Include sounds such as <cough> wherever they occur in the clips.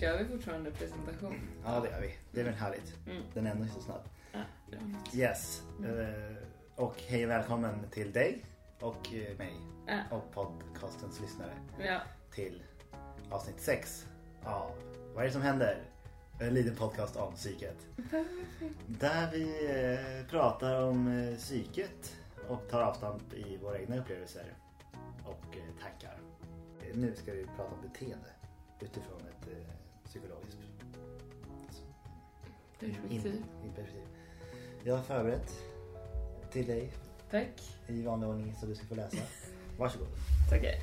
Kör vi fortfarande presentation? Ja, det gör vi. Det är väl härligt. Mm. Den ändå så snabb. Ja. Yes. Eh, och hej och välkommen till dig och eh, mig Ja. och podcastens lyssnare Ja. till avsnitt 6 av Vad är det som händer? En liten podcast om psyket. Där vi eh, pratar om psyket och tar avstamp i våra egna upplevelser och tankar. Nu ska vi prata om beteende utifrån ett psykologiskt Perspektiv. In, in perspektiv. Jag har förberett till dig Tack. i vanlig ordning så du ska få läsa. Varsågod. Tackar.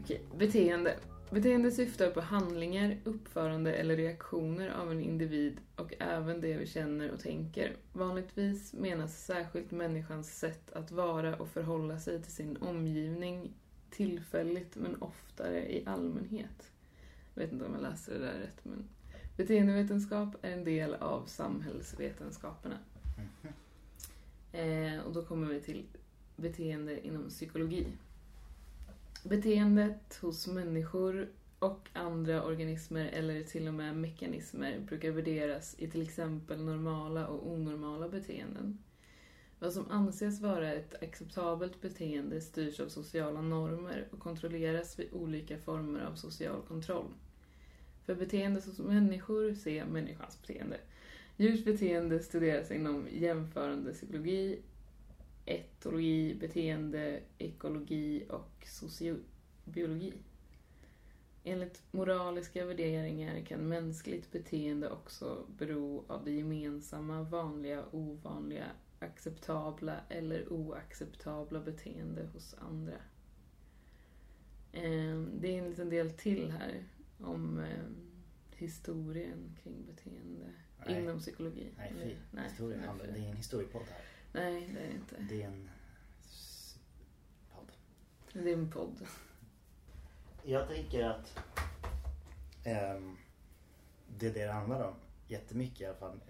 Okej, beteende. Beteende syftar på handlingar, uppförande eller reaktioner av en individ och även det vi känner och tänker. Vanligtvis menas särskilt människans sätt att vara och förhålla sig till sin omgivning tillfälligt men oftare i allmänhet. Jag vet inte om jag läste det där rätt men beteendevetenskap är en del av samhällsvetenskaperna. Eh, och då kommer vi till beteende inom psykologi. Beteendet hos människor och andra organismer eller till och med mekanismer brukar värderas i till exempel normala och onormala beteenden. Vad som anses vara ett acceptabelt beteende styrs av sociala normer och kontrolleras vid olika former av social kontroll. För beteende hos människor se människans beteende. Djurs beteende studeras inom jämförande psykologi, etologi, beteende, ekologi och sociobiologi. Enligt moraliska värderingar kan mänskligt beteende också bero av det gemensamma, vanliga, ovanliga, acceptabla eller oacceptabla beteende hos andra. Ehm, Det är en liten del till här om ehm, historien kring beteende Nej. inom psykologi. Nej, fy. nej, Historia nej, handlar, det är ingen historiepodd här. Nej, det är det inte. Det är en podd. Det är en podd. Jag tänker att ehm, det det handlar om jättemycket i alla fall.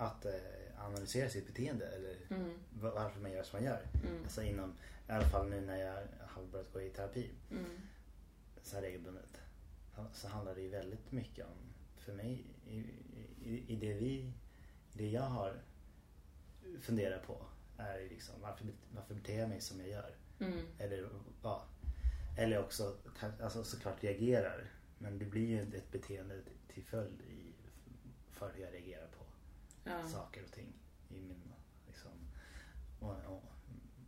Att eh, analysera sitt beteende eller Mm, va- varför man gör som man gör. mm, Alltså inom, i alla fall nu när jag har börjat gå i terapi mm, så här regelbundet. Så handlar det ju väldigt mycket om, för mig, i, i, i det vi, det jag har funderat på är liksom varför, varför beter jag mig som jag gör? mm, Eller ja, eller också alltså, såklart reagerar. Men det blir ju ett beteende till följd i, för hur jag reagerar på ja, saker och ting i min liksom,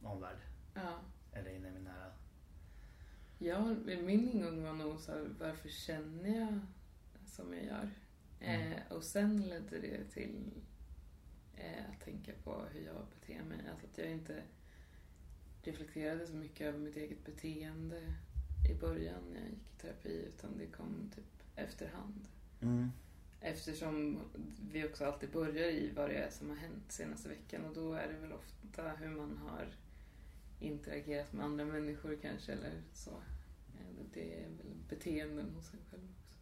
omvärld. ja. Eller i min nära. Ja, min ingång var nog så här, varför känner jag som jag gör? Mm. Eh, och sen ledde det till eh, att tänka på hur jag beter mig. Alltså att jag inte reflekterade så mycket över mitt eget beteende i början när jag gick i terapi, utan det kom typ efterhand. Mm. Eftersom vi också alltid börjar i vad det är som har hänt senaste veckan och då är det väl ofta hur man har interagerat med andra människor kanske eller så. Det är väl beteenden hos en själv också.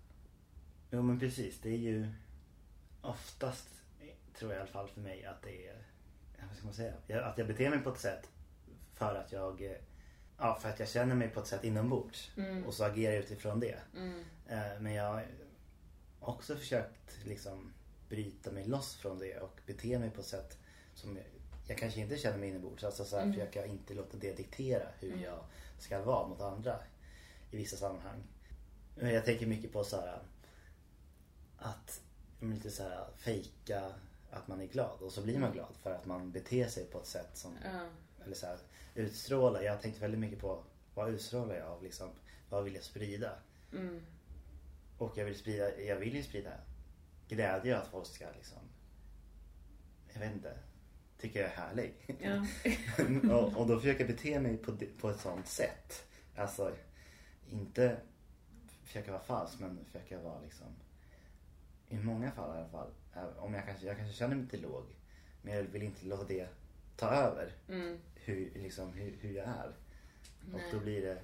Jo men precis, det är ju oftast, tror jag i alla fall för mig, att det är, vad ska man säga, att jag beter mig på ett sätt för att jag, ja för att jag känner mig på ett sätt inombords. Mm. Och så agerar jag utifrån det. Mm. Eh, Men jag också försökt liksom bryta mig loss från det och bete mig på ett sätt som jag, jag kanske inte känner mig inombords. Alltså så här, Mm. försöka inte låta det diktera hur Mm. jag ska vara mot andra i vissa sammanhang. Men jag tänker mycket på så här att lite så här fejka att man är glad och så blir man glad för att man beter sig på ett sätt som Ja. eller så här, utstrålar. Jag har tänkt väldigt mycket på vad utstrålar jag av liksom, vad vill jag sprida? Mm. Och jag vill sprida, jag vill ju sprida glädje att folk ska liksom, jag vet inte, tycker jag är härlig. Ja. <laughs> och, och då försöker jag bete mig på, på ett sånt sätt. Alltså, inte försöka vara falsk men försöka vara liksom, i många fall i alla fall, ä- om jag kanske, jag kanske känner mig lite låg, men jag vill inte låta det ta över Mm. hur, liksom, hur, hur jag är. Och Nej. då blir det,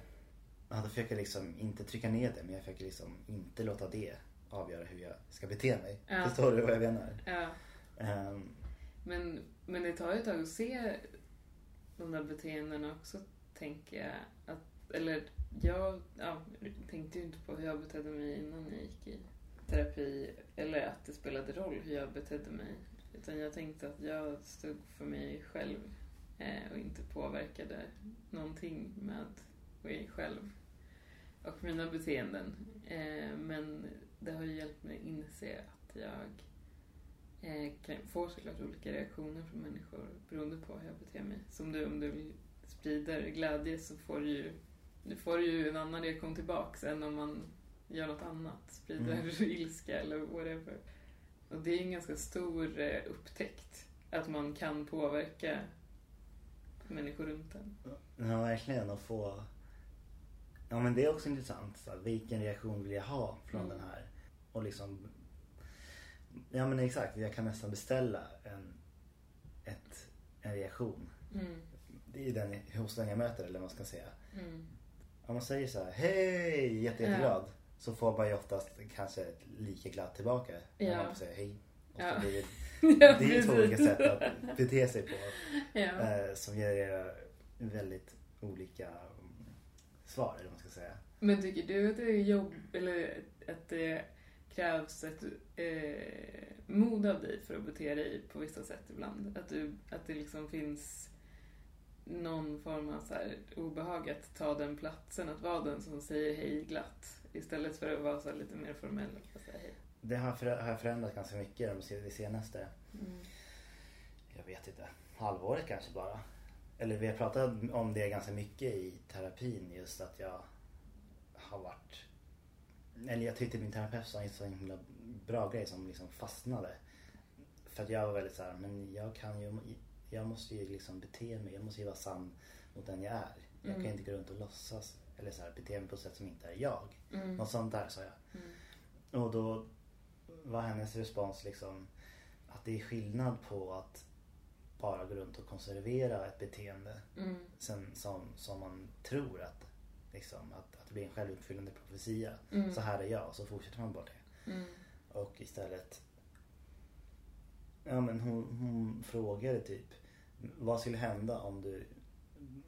ja, då försöker jag liksom inte trycka ner det men jag försöker liksom inte låta det avgöra hur jag ska bete mig. Ja. Förstår du vad jag menar? Ja. Ehm, Men, men det tar ju ett tag att se de där beteendena också, tänker jag. Att eller jag ja, tänkte ju inte på hur jag betedde mig innan jag gick i terapi. Eller att det spelade roll hur jag betedde mig. Utan jag tänkte att jag stod för mig själv eh, och inte påverkade någonting med mig själv och mina beteenden. Eh, men det har ju hjälpt mig att inse att jag eh, kan få såklart olika reaktioner från människor beroende på hur jag beter mig. Som du, om du sprider glädje så får du ju, du får ju en annan reaktion tillbaks än om man gör något annat. Sprider Mm. <laughs> ilska eller whatever. Och det är en ganska stor eh, upptäckt. Att man kan påverka människor runt en. Ja, verkligen. Att få... Ja, men det är också intressant. Så här, vilken reaktion vill jag ha från Mm. den här? Och liksom... Ja, men exakt. Jag kan nästan beställa en, ett, en reaktion. Mm. Det är den, hos den jag möter, eller vad man ska säga. Mm. Om man säger så här, hej, jätte, jätteglad. Så får man ju oftast kanske lika glatt tillbaka. När Ja. man säger hej. Och Ja. så blir det, <laughs> Ja, det är ju två olika sätt att bete sig på. <laughs> Ja. Eh, som genererar väldigt olika mm, svar, eller vad man ska säga. Men tycker du att det är jobb eller att det krävs ett eh, mod av dig för att bete dig på vissa sätt ibland? Att, du, att det liksom finns någon form av så obehag att ta den platsen, att vara den som säger hej glatt istället för att vara så lite mer formell och säga hej. Det har, för, har förändrat ganska mycket det senaste, Mm. jag vet inte, halvåret kanske bara. Eller vi har pratat om det ganska mycket i terapin just att jag har varit eller jag tyckte min terapeut sa en så himla bra grej som liksom fastnade. För att jag var väldigt så här, men jag kan ju, jag måste ju liksom bete mig, jag måste ju vara sann mot den jag är. Jag kan Mm. inte gå runt och låtsas eller så här, bete mig på ett sätt som inte är jag. Mm. Något sånt där sa jag. Mm. Och då var hennes respons liksom att det är skillnad på att bara gå runt och konservera ett beteende Mm. sen, som, som man tror att, liksom, att, att det blir en självuppfyllande profetia. Mm. Så här är jag och så fortsätter man bara det. Mm. Och istället Ja men hon, hon frågade typ Vad skulle hända om du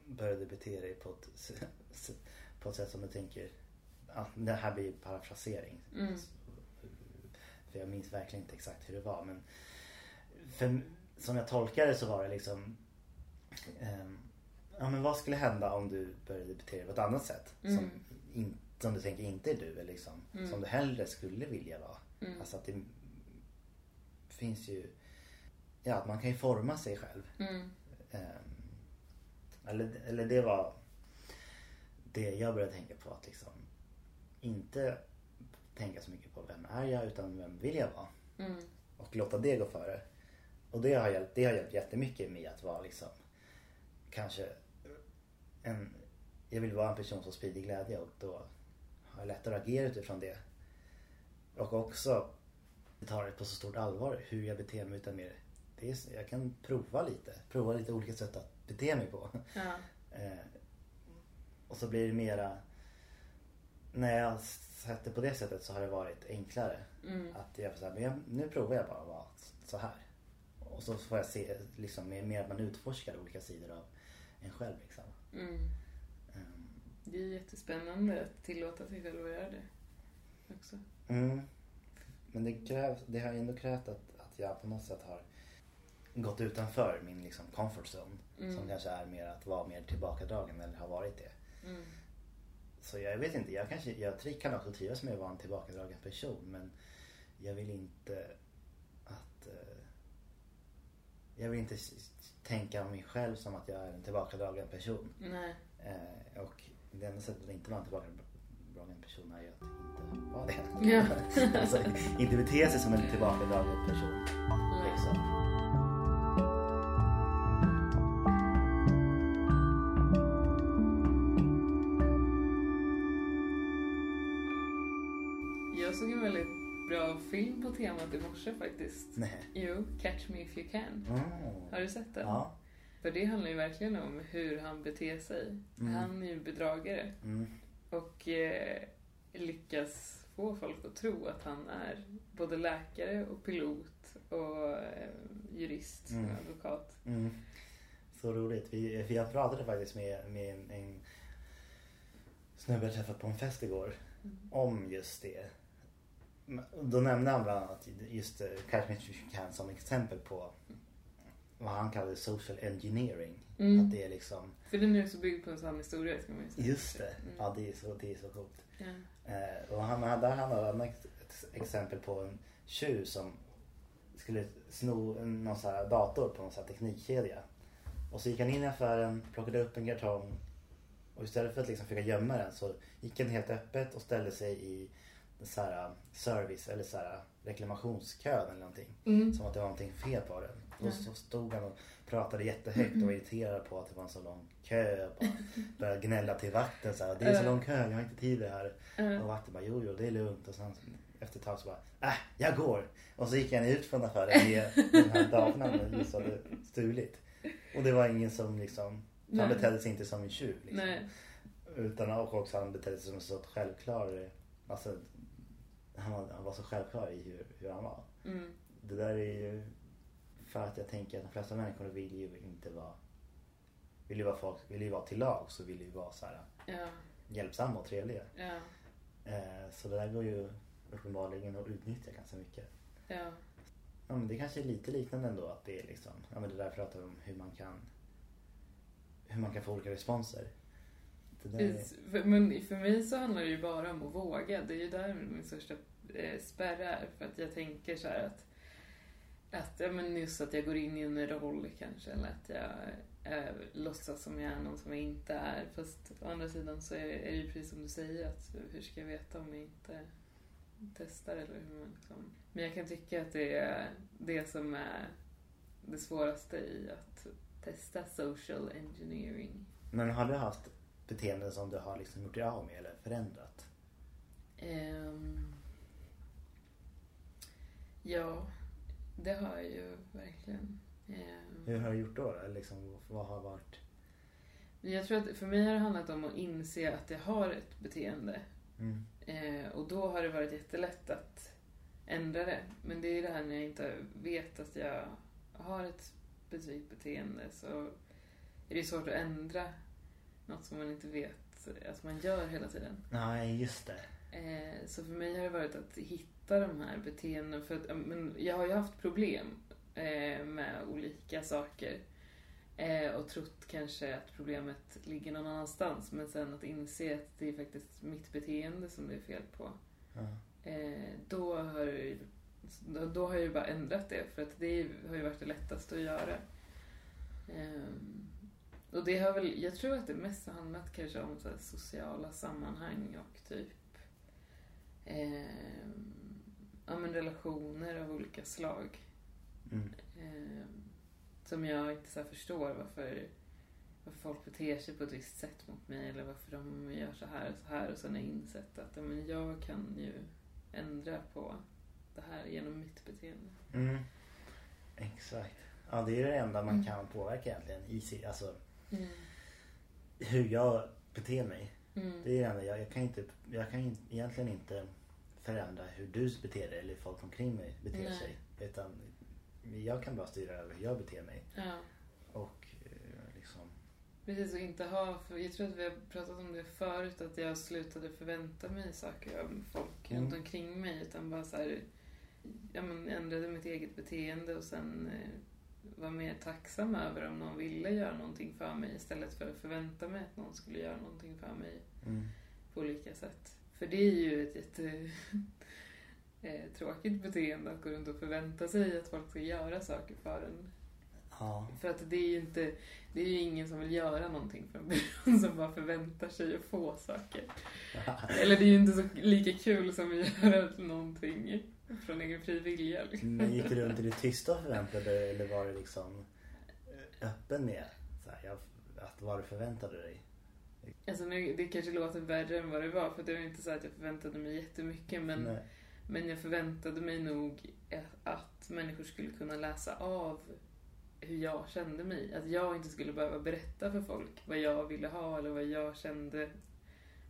började bete dig på ett, på ett sätt som du tänker ja, Det här blir parafrasering. Mm. För jag minns verkligen inte exakt hur det var men för, Som jag tolkade så var det liksom ehm, Ja men vad skulle hända om du började bete dig på ett annat sätt? Som, Mm. in, som du tänker inte är du eller liksom Mm. Som du hellre skulle vilja vara. Mm. Alltså att det finns ju Ja, att man kan ju forma sig själv. Ehm, eller, eller det var det jag började tänka på. Att liksom inte tänka så mycket på vem är jag utan vem vill jag vara. Mm. Och låta det gå före. Och det har hjälpt, det har hjälpt jättemycket med att vara liksom kanske en jag vill vara en person som sprider glädje och då har jag lättare att agera utifrån det. Och också ta det på så stort allvar hur jag beter mig utan mer. Det är, jag kan prova lite. Prova lite olika sätt att bete mig på. Ja. <laughs> Eh, och så blir det mera när jag sett det på det sättet så har det varit enklare. Mm. Att jag får säga, men jag, nu provar jag bara att vara så här. Och så får jag se liksom mer, att man utforskar olika sidor av en själv liksom. Mm. Ehm, Det är jättespännande att tillåta sig själv att göra det också. Mm. Men det, krävs, det har ändå krävt att, att jag på något sätt har gått utanför min liksom comfort zone. Mm. Som kanske är mer att vara mer tillbakadragen eller har varit det. Mm. Så jag vet inte, jag, kanske, jag kan också trivas med att vara en tillbakadragen person men jag vill inte jag vill inte tänka om mig själv som att jag är en tillbakadragen person. Nej. Eh, och det enda sättet att inte vara en tillbakadragen person är ju att inte vara det. Ja. <laughs> alltså, inte bete sig som en tillbakadragen person. Liksom. Film på temat i morse faktiskt. Nej. Jo, Catch Me If You Can. Mm. Har du sett den? Ja. För det handlar ju verkligen om hur han beter sig. Mm. Han är ju bedragare Mm. och eh, lyckas få folk att tro att han är både läkare och pilot och eh, jurist Mm. och advokat. Mm. Så roligt. Vi, vi jag pratade faktiskt med, med en, en snubbe jag träffat på en fest igår om just det. Då nämnde han bland annat just You Can som exempel på vad han kallade social engineering. Mm. Att det är liksom... För den är också byggd på en sann historia ska man ju säga. Just det. Mm. Ja, det är så, det är så coolt. Eh, och han, där han hade han ett exempel på en tjuv som skulle sno någon så här dator på någon så här teknikkedja. Och så gick han in i affären, plockade upp en kartong och istället för att liksom försöka gömma den så gick han helt öppet och ställde sig i så här service eller så här reklamationskön eller någonting. Mm. Som att det var någonting fel på den. Och så stod han och pratade jättehögt och var irriterad på att det var en så lång kö. Och <laughs> började gnälla till vakten så här, det är så lång kö, jag har inte tid det här. Och vakten bara, jo jo det är lugnt. Och sen efter ett tag så bara, äh jag går. Och så gick han ut från affären med <laughs> den här datorn han just hade stulit. Och det var ingen som liksom, han betedde sig inte som en tjuv. Liksom. Nej. Utan och också han betedde sig som en så självklar, alltså han var, han var så självklar i hur, hur han var. Mm. Det där är ju för att jag tänker att de flesta människor vill ju inte vara vill ju vara folk, vill ju vara till lag så vill ju vara så här Ja. hjälpsamma och trevliga. Ja. Eh, så det där går ju uppenbarligen att utnyttja ganska mycket. Ja. Ja, men det kanske är lite liknande ändå att det är liksom, ja men det där pratar om hur man kan hur man kan få olika responser. Det där är, Precis. För, men för mig så handlar det ju bara om att våga. Det är ju där min största eh, spärr är. För att jag tänker så här att, att ja, men just att jag går in i en roll kanske. Eller att jag eh, låtsas som jag är någon som jag inte är. Fast å andra sidan så är, är det ju precis som du säger. att Hur ska jag veta om jag inte testar? Eller hur man liksom... Men jag kan tycka att det är det som är det svåraste i att testa social engineering. men har du haft beteenden som du har liksom gjort dig av med eller förändrat? Ehm, ja, det har jag ju verkligen. Ehm, Hur har du gjort då? Liksom, vad har varit? jag tror att för mig har det handlat om att inse att jag har ett beteende. Mm. Eh, och då har det varit jättelätt att ändra det. Men det är det här när jag inte vet att jag har ett specifikt beteende så är det svårt att ändra något som man inte vet att man gör hela tiden. Nej, just det. Eh, så för mig har det varit att hitta de här beteendena. För att, men jag har ju haft problem eh, med olika saker. Eh, och trott kanske att problemet ligger någon annanstans. Men sen att inse att det är faktiskt mitt beteende som det är fel på. Eh, då, har ju- då, då har jag ju bara ändrat det. För att det har ju varit det lättaste att göra. Och det har väl, jag tror att det mest har handlat kanske om så sociala sammanhang och typ ehm, ja, men relationer av olika slag. Mm. Ehm, som jag inte så förstår varför, varför folk beter sig på ett visst sätt mot mig eller varför de gör så här och så här och sen har jag insett att ja, men jag kan ju ändra på det här genom mitt beteende. Mm. Exakt. Ja, det är det enda man Mm. kan påverka egentligen. I alltså, Mm. hur jag beter mig. Mm. Det är det enda. Jag, jag kan, inte, jag kan egentligen inte förändra hur du beter dig eller folk omkring mig beter Nej. sig. Utan jag kan bara styra över hur jag beter mig. Ja. Och eh, liksom... Precis, och inte ha, för jag tror att vi har pratat om det förut, att jag slutade förvänta mig saker av folk Mm. runt omkring mig, utan bara så här, ja men ändrade mitt eget beteende och sen eh, var mer tacksam över om någon ville göra någonting för mig istället för att förvänta mig att någon skulle göra någonting för mig Mm. på olika sätt. För det är ju ett jätte <laughs> eh, tråkigt beteende att gå runt och förvänta sig att folk ska göra saker för en. Ja. För att det är ju inte, det är ju ingen som vill göra någonting från början som bara förväntar sig att få saker. <laughs> Eller det är ju inte så lika kul som att göra någonting från egen fri vilja. Liksom. Men gick du runt i det tysta och förväntade dig eller var du liksom eh, öppen med så här, jag, att vad du förväntade dig? Alltså nu, det kanske låter värre än vad det var för det var inte så att jag förväntade mig jättemycket men, Nej. men jag förväntade mig nog att människor skulle kunna läsa av hur jag kände mig. Att jag inte skulle behöva berätta för folk vad jag ville ha eller vad jag kände.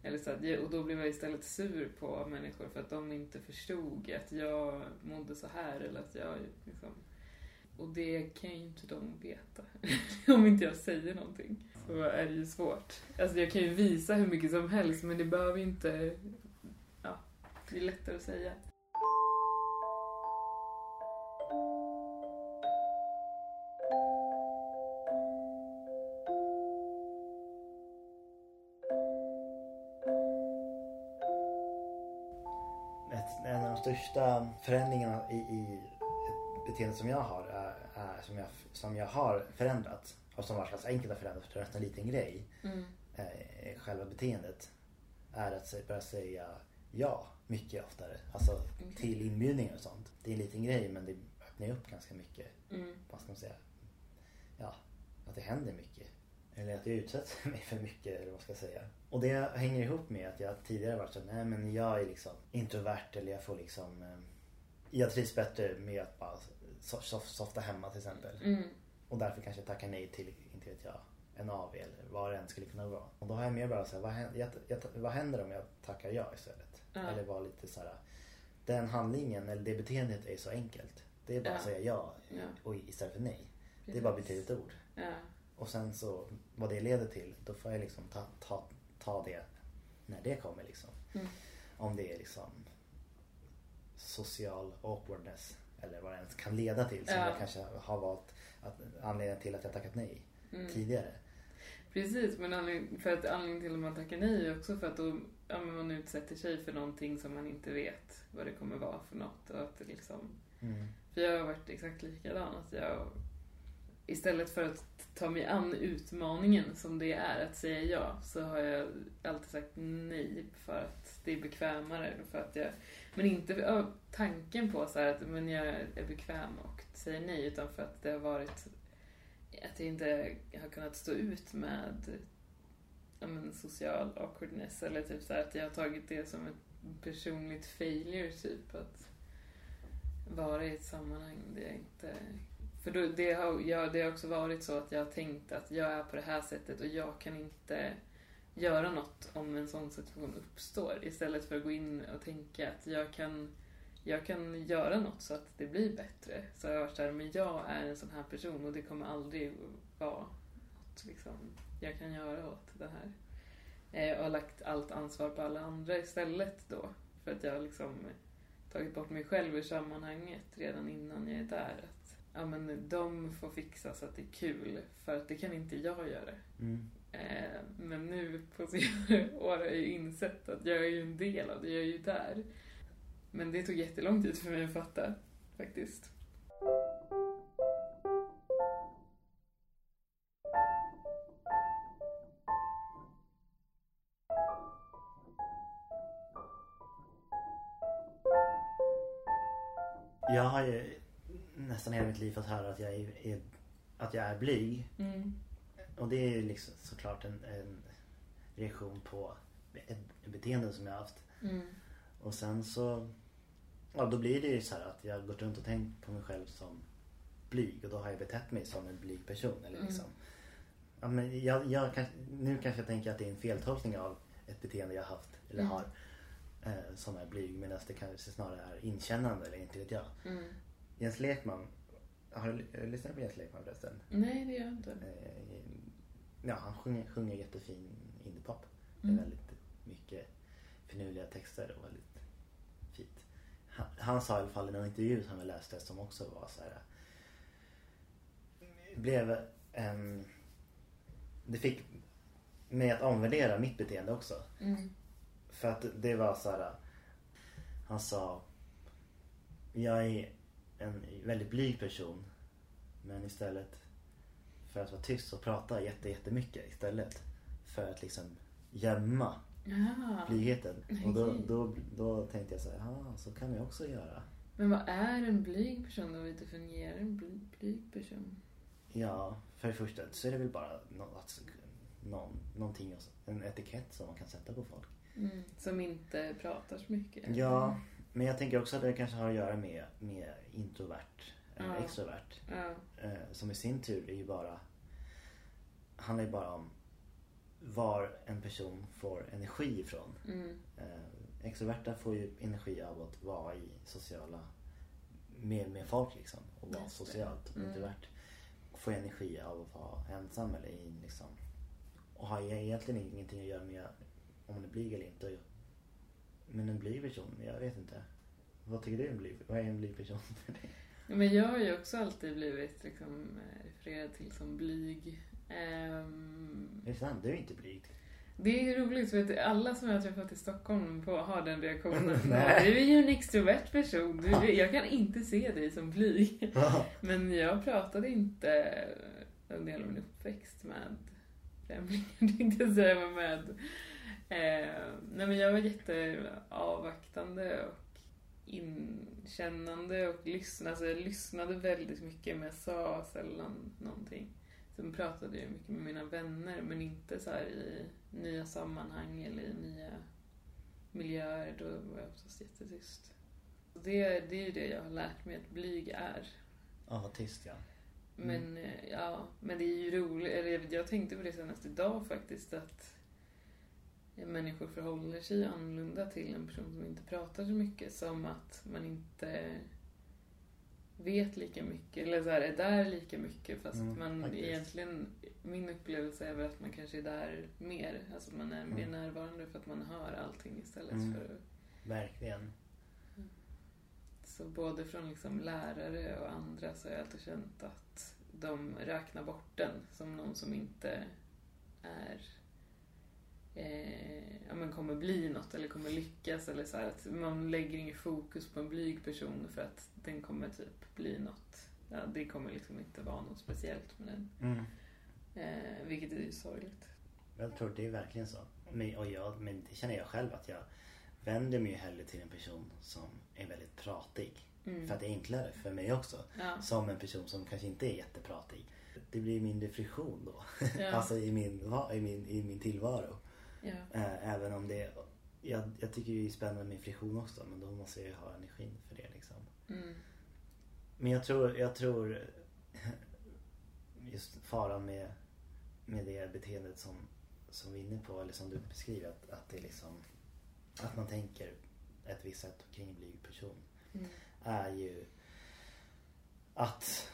Eller så att och då blev jag istället sur på människor för att de inte förstod att jag mådde så här eller att jag liksom... Och det kan ju inte de veta <laughs> om inte jag säger någonting. så är det ju svårt. Alltså jag kan ju visa hur mycket som helst men det behöver ju inte... Ja, det är lättare att säga. Största förändringarna i, i ett beteende som jag har, är, är, som, jag, som jag har förändrat och som var ganska enkelt att förändra för det är en liten grej. Mm. Eh, själva beteendet är att börja säga ja mycket oftare. Alltså Okej. till inbjudningar och sånt. Det är en liten grej men det öppnar upp ganska mycket. Mm. Vad ska man säga? Ja, att det händer mycket. Eller att jag utsätter <laughs> mig för mycket eller vad ska jag säga. Och det hänger ihop med att jag tidigare varit så nej men jag är liksom introvert eller jag får liksom eh, jag trivs bättre med att bara so- so- softa hemma till exempel. Mm. Och därför kanske jag tackar nej till, inte vet jag, en AV eller vad det än skulle kunna vara. Och då har jag mer bara såhär, vad, händer- jag, jag, vad händer om jag tackar ja istället? Ja. Eller var lite såhär, den handlingen eller det beteendet är så enkelt. Det är bara Ja. att säga ja, Ja. och istället för nej. Det är bara att byta ut ord. Och sen så, vad det leder till, då får jag liksom ta, ta, ta det när det kommer liksom. Mm. Om det är liksom social awkwardness eller vad det ens kan leda till som Ja. jag kanske har valt att, anledningen till att jag tackat nej Mm. tidigare. Precis, men anledning, för att anledningen till att man tackar nej är också för att då, ja, man utsätter sig för någonting som man inte vet vad det kommer vara för något. Och att liksom, Mm. för jag har varit exakt likadan. Att jag, istället för att ta mig an utmaningen som det är att säga ja, så har jag alltid sagt nej för att det är bekvämare. För att jag, men inte av tanken på så här att men jag är bekväm och säger nej, utan för att det har varit att jag inte har kunnat stå ut med men, social awkwardness eller typ så här att jag har tagit det som ett personligt failure typ att vara i ett sammanhang där jag inte för då, det, har, ja, det har också varit så att jag har tänkt att jag är på det här sättet och jag kan inte göra något om en sån situation uppstår istället för att gå in och tänka att jag kan jag kan göra något så att det blir bättre. Så jag har varit såhär, men jag är en sån här person och det kommer aldrig vara något liksom, jag kan göra åt det här. Eh, och har lagt allt ansvar på alla andra istället då. För att jag har liksom tagit bort mig själv ur sammanhanget redan innan jag är där. Ja men de får fixa så att det är kul, för att det kan inte jag göra. Mm. Eh, men nu på senare <laughs> år har jag ju insett att jag är ju en del av det, jag är ju där. Men det tog jättelång tid för mig att fatta, faktiskt. Nästan hela mitt liv fått höra att jag är, är, att jag är blyg. Mm. Och det är liksom såklart en, en reaktion på ett beteende som jag haft. Mm. Och sen så, ja då blir det ju så här att jag har gått runt och tänkt på mig själv som blyg och då har jag betett mig som en blyg person. Eller Mm. liksom. ja, men jag, jag kan, nu kanske jag tänker att det är en feltolkning av ett beteende jag haft eller Mm. har eh, som är blyg medan det kanske snarare är inkännande eller inte vet jag. Mm. Jens Lekman, har du lyssnat på Jens Lekman förresten? Nej, det gör jag inte. Eh, ja, han sjunger, sjunger jättefin indiepop. Det Mm. är väldigt mycket finurliga texter och väldigt fint. Han, han sa i alla fall i någon intervju som jag läste som också var så här. Blev en... Det fick mig att omvärdera mitt beteende också. Mm. För att det var så här. Han sa. Jag är en väldigt blyg person. Men istället för att vara tyst så pratar jag jätte, jättemycket istället. För att liksom gömma Jaha. blygheten. Och då, då, då tänkte jag så här, ja så kan jag också göra. Men vad är en blyg person då? Vi definierar en bly, blyg person. Ja, för det första så är det väl bara något, någon, någonting, en etikett som man kan sätta på folk. Mm. Som inte pratar så mycket. Ja, men jag tänker också att det kanske har att göra med, med introvert eller Ja. extrovert. Ja. Eh, som i sin tur är ju bara handlar ju bara om var en person får energi ifrån. Mm. Eh, extroverta får ju energi av att vara i sociala med, med folk liksom och vara det. socialt. Mm. Introvert får energi av att vara ensam eller i liksom och har egentligen ingenting att göra med om är blyg eller inte. Men en blyg person, jag vet inte. Vad tycker du är en blyg, vad är en blyg person för dig? Men jag har ju också alltid blivit liksom, eh, refererad till som blyg. Är det sant? Du är inte blyg. det är roligt för att alla som jag har träffat i Stockholm på, har den reaktionen. <laughs> Du är ju en extrovert person. Du, jag kan inte se dig som blyg. Men jag pratade inte under hela min uppväxt med främlingar, tänkte jag säga, med... Eh, nej men jag var jätteavvaktande och inkännande och lyssnade. Alltså jag lyssnade väldigt mycket men jag sa sällan någonting. Sen pratade jag mycket med mina vänner men inte så i nya sammanhang eller i nya miljöer. Då var jag oftast jättetyst. Det, det är ju det jag har lärt mig att blyg är. Ja, vad tyst ja. Men eh, ja, men det är ju roligt. Eller jag tänkte på det senast idag faktiskt att människor förhåller sig annorlunda till en person som inte pratar så mycket. Som att man inte vet lika mycket, eller så här, är där lika mycket fast Mm, man faktiskt. egentligen, min upplevelse är väl att man kanske är där mer. Alltså man är mer Mm. närvarande för att man hör allting istället Mm. för att Verkligen. Så både från liksom lärare och andra så har jag alltid känt att de räknar bort den som någon som inte är eh, ja, men kommer bli något eller kommer lyckas eller så här, att man lägger inget fokus på en blyg person för att den kommer typ bli något. Ja, det kommer liksom inte vara något speciellt med den. Mm. Eh, vilket är ju sorgligt. Jag tror det är verkligen så. Men, och jag, men det känner jag själv att jag vänder mig ju hellre till en person som är väldigt pratig. Mm. För att det är enklare för mig också. Ja. Som en person som kanske inte är jättepratig. Det blir mindre friktion då. Ja. <laughs> alltså i min, i min, i min tillvaro. Ja. Eh, även om det jag, jag tycker det är spännande med friktion också. Men då måste jag ju ha energin för det liksom. Mm. Men jag tror, jag tror just faran med, med det beteendet som, som vi är inne på, eller som du beskriver, att, att det liksom att man tänker ett visst sätt kring en blyg person Mm. är ju att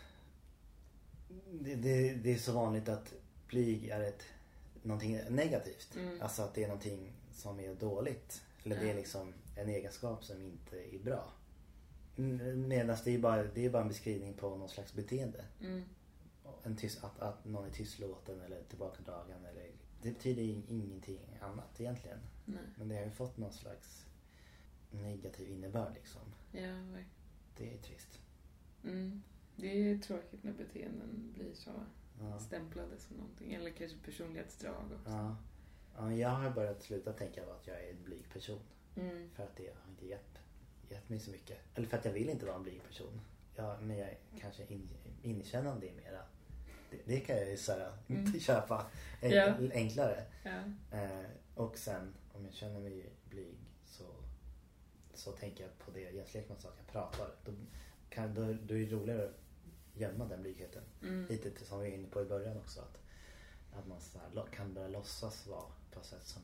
det, det, det är så vanligt att blyg är ett någonting negativt. Mm. Alltså att det är någonting som är dåligt. Eller det är liksom en egenskap som inte är bra. Medan det är bara, det är bara en beskrivning på någon slags beteende. Mm. En tyst, att, att någon är tystlåten eller tillbakadragen. Eller, det betyder ingenting annat egentligen. Nej. Men det har ju fått någon slags negativ innebörd liksom. Ja, verkligen. Det är trist. Mm. Det är tråkigt när beteenden blir så Ja. stämplade som någonting. Eller kanske personlighetsdrag också. Ja. ja jag har börjat sluta tänka på att jag är en blyg person. Mm. För att det har inte gett, gett mig så mycket. Eller för att jag vill inte vara en blyg person. Ja, men jag är kanske in, inkännande i mera. Det, det kan jag ju såhär, <laughs> Mm. köpa en, Ja. enklare. Ja. Eh, och sen om jag känner mig blyg så, så tänker jag på det Jens Lekman sa, att jag pratar. Då, kan, då, då är det roligare att gömma den blygheten. Mm. Lite som vi var inne på i början också. Att, att man här, kan börja låtsas vara på ett sätt som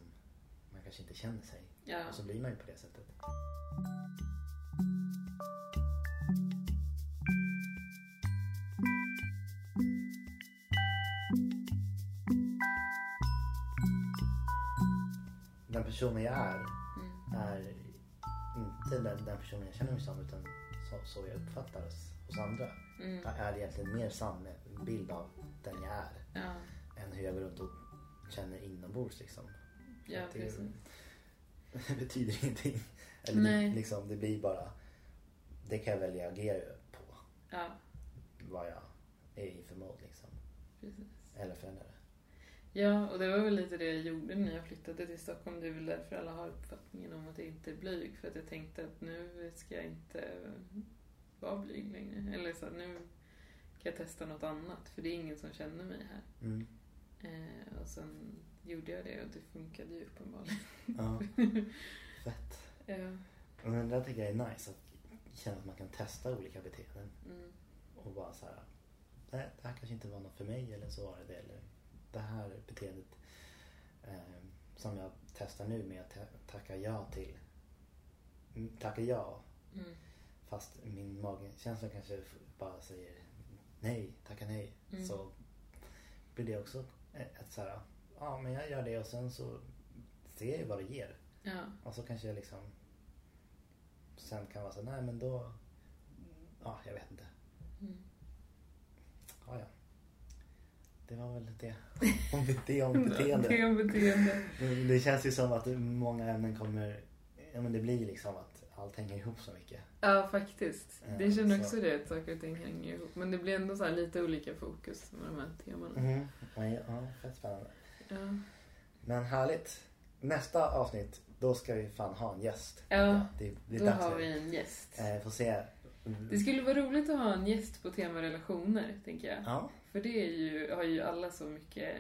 man kanske inte känner sig. Ja. Och så blir man ju på det sättet. Den personen jag är Mm. är inte den, den personen jag känner mig som utan så, så jag uppfattas hos andra. Mm. Jag är egentligen mer sann bild av den jag är Ja. än hur jag går runt och känner inombords liksom. Ja, det, precis. <laughs> det betyder ingenting. Eller Nej. liksom, det blir bara... Det kan jag välja att agera på. Ja, Vad jag är i för mod liksom. precis. Eller förändra det. Ja, och det var väl lite det jag gjorde när jag flyttade till Stockholm. Det är väl därför alla har uppfattningen om att jag inte är blyg. För att jag tänkte att nu ska jag inte vara blyg längre. Eller så, nu kan jag testa något annat. För det är ingen som känner mig här. Mm. Eh, och sen gjorde jag det och det funkade ju uppenbarligen. Ja. <laughs> Fett. Ja. Men det tycker jag är nice. Att känna att man kan testa olika beteenden. Mm. Och bara så här. Nej, det här kanske inte var något för mig. Eller så var det det. Eller det här beteendet. Eh, som jag testar nu med att ta- tacka ja till. Mm, Tacka ja Mm. Fast min magkänsla kanske bara säger nej, tacka nej. Mm. Så blir det också ett så här, ja men jag gör det och sen så ser jag vad det ger. Ja. Och så kanske jag liksom sen kan vara så nej men då, ja jag vet inte. Mm. Ja, ja. Det var väl det om det om <laughs> beteende. Det om beteende. Men Det känns ju som att många ämnen kommer, ja men det blir liksom att allt hänger ihop så mycket. Ja, faktiskt. Ja, Jag känner så- också det, att saker och ting hänger ihop. Men det blir ändå så lite olika fokus med de här temana. Mhm. Ja, ja, fett spännande. Ja. Men härligt. Nästa avsnitt, då ska vi fan ha en gäst. Ja, det blir Då har vi en gäst. Eh, får se. Mm. Det skulle vara roligt att ha en gäst på tema relationer, tänker jag. Ja, För det är ju, har ju alla så mycket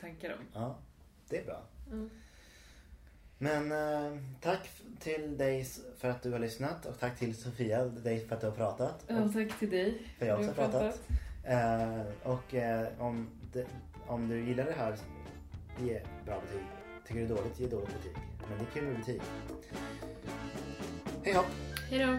tankar om. ja, det är bra. Ja. Men eh, tack till dig för att du har lyssnat och tack till Sofia, dig för att du har pratat. Ja, Och tack till dig. för jag Du också har har pratat. Eh, och eh, om, det, om du gillar det här, ge bra betyg. Tycker du det är dåligt, ge dåligt betyg. Men det är kul med betyg. Hej hopp! Hej då!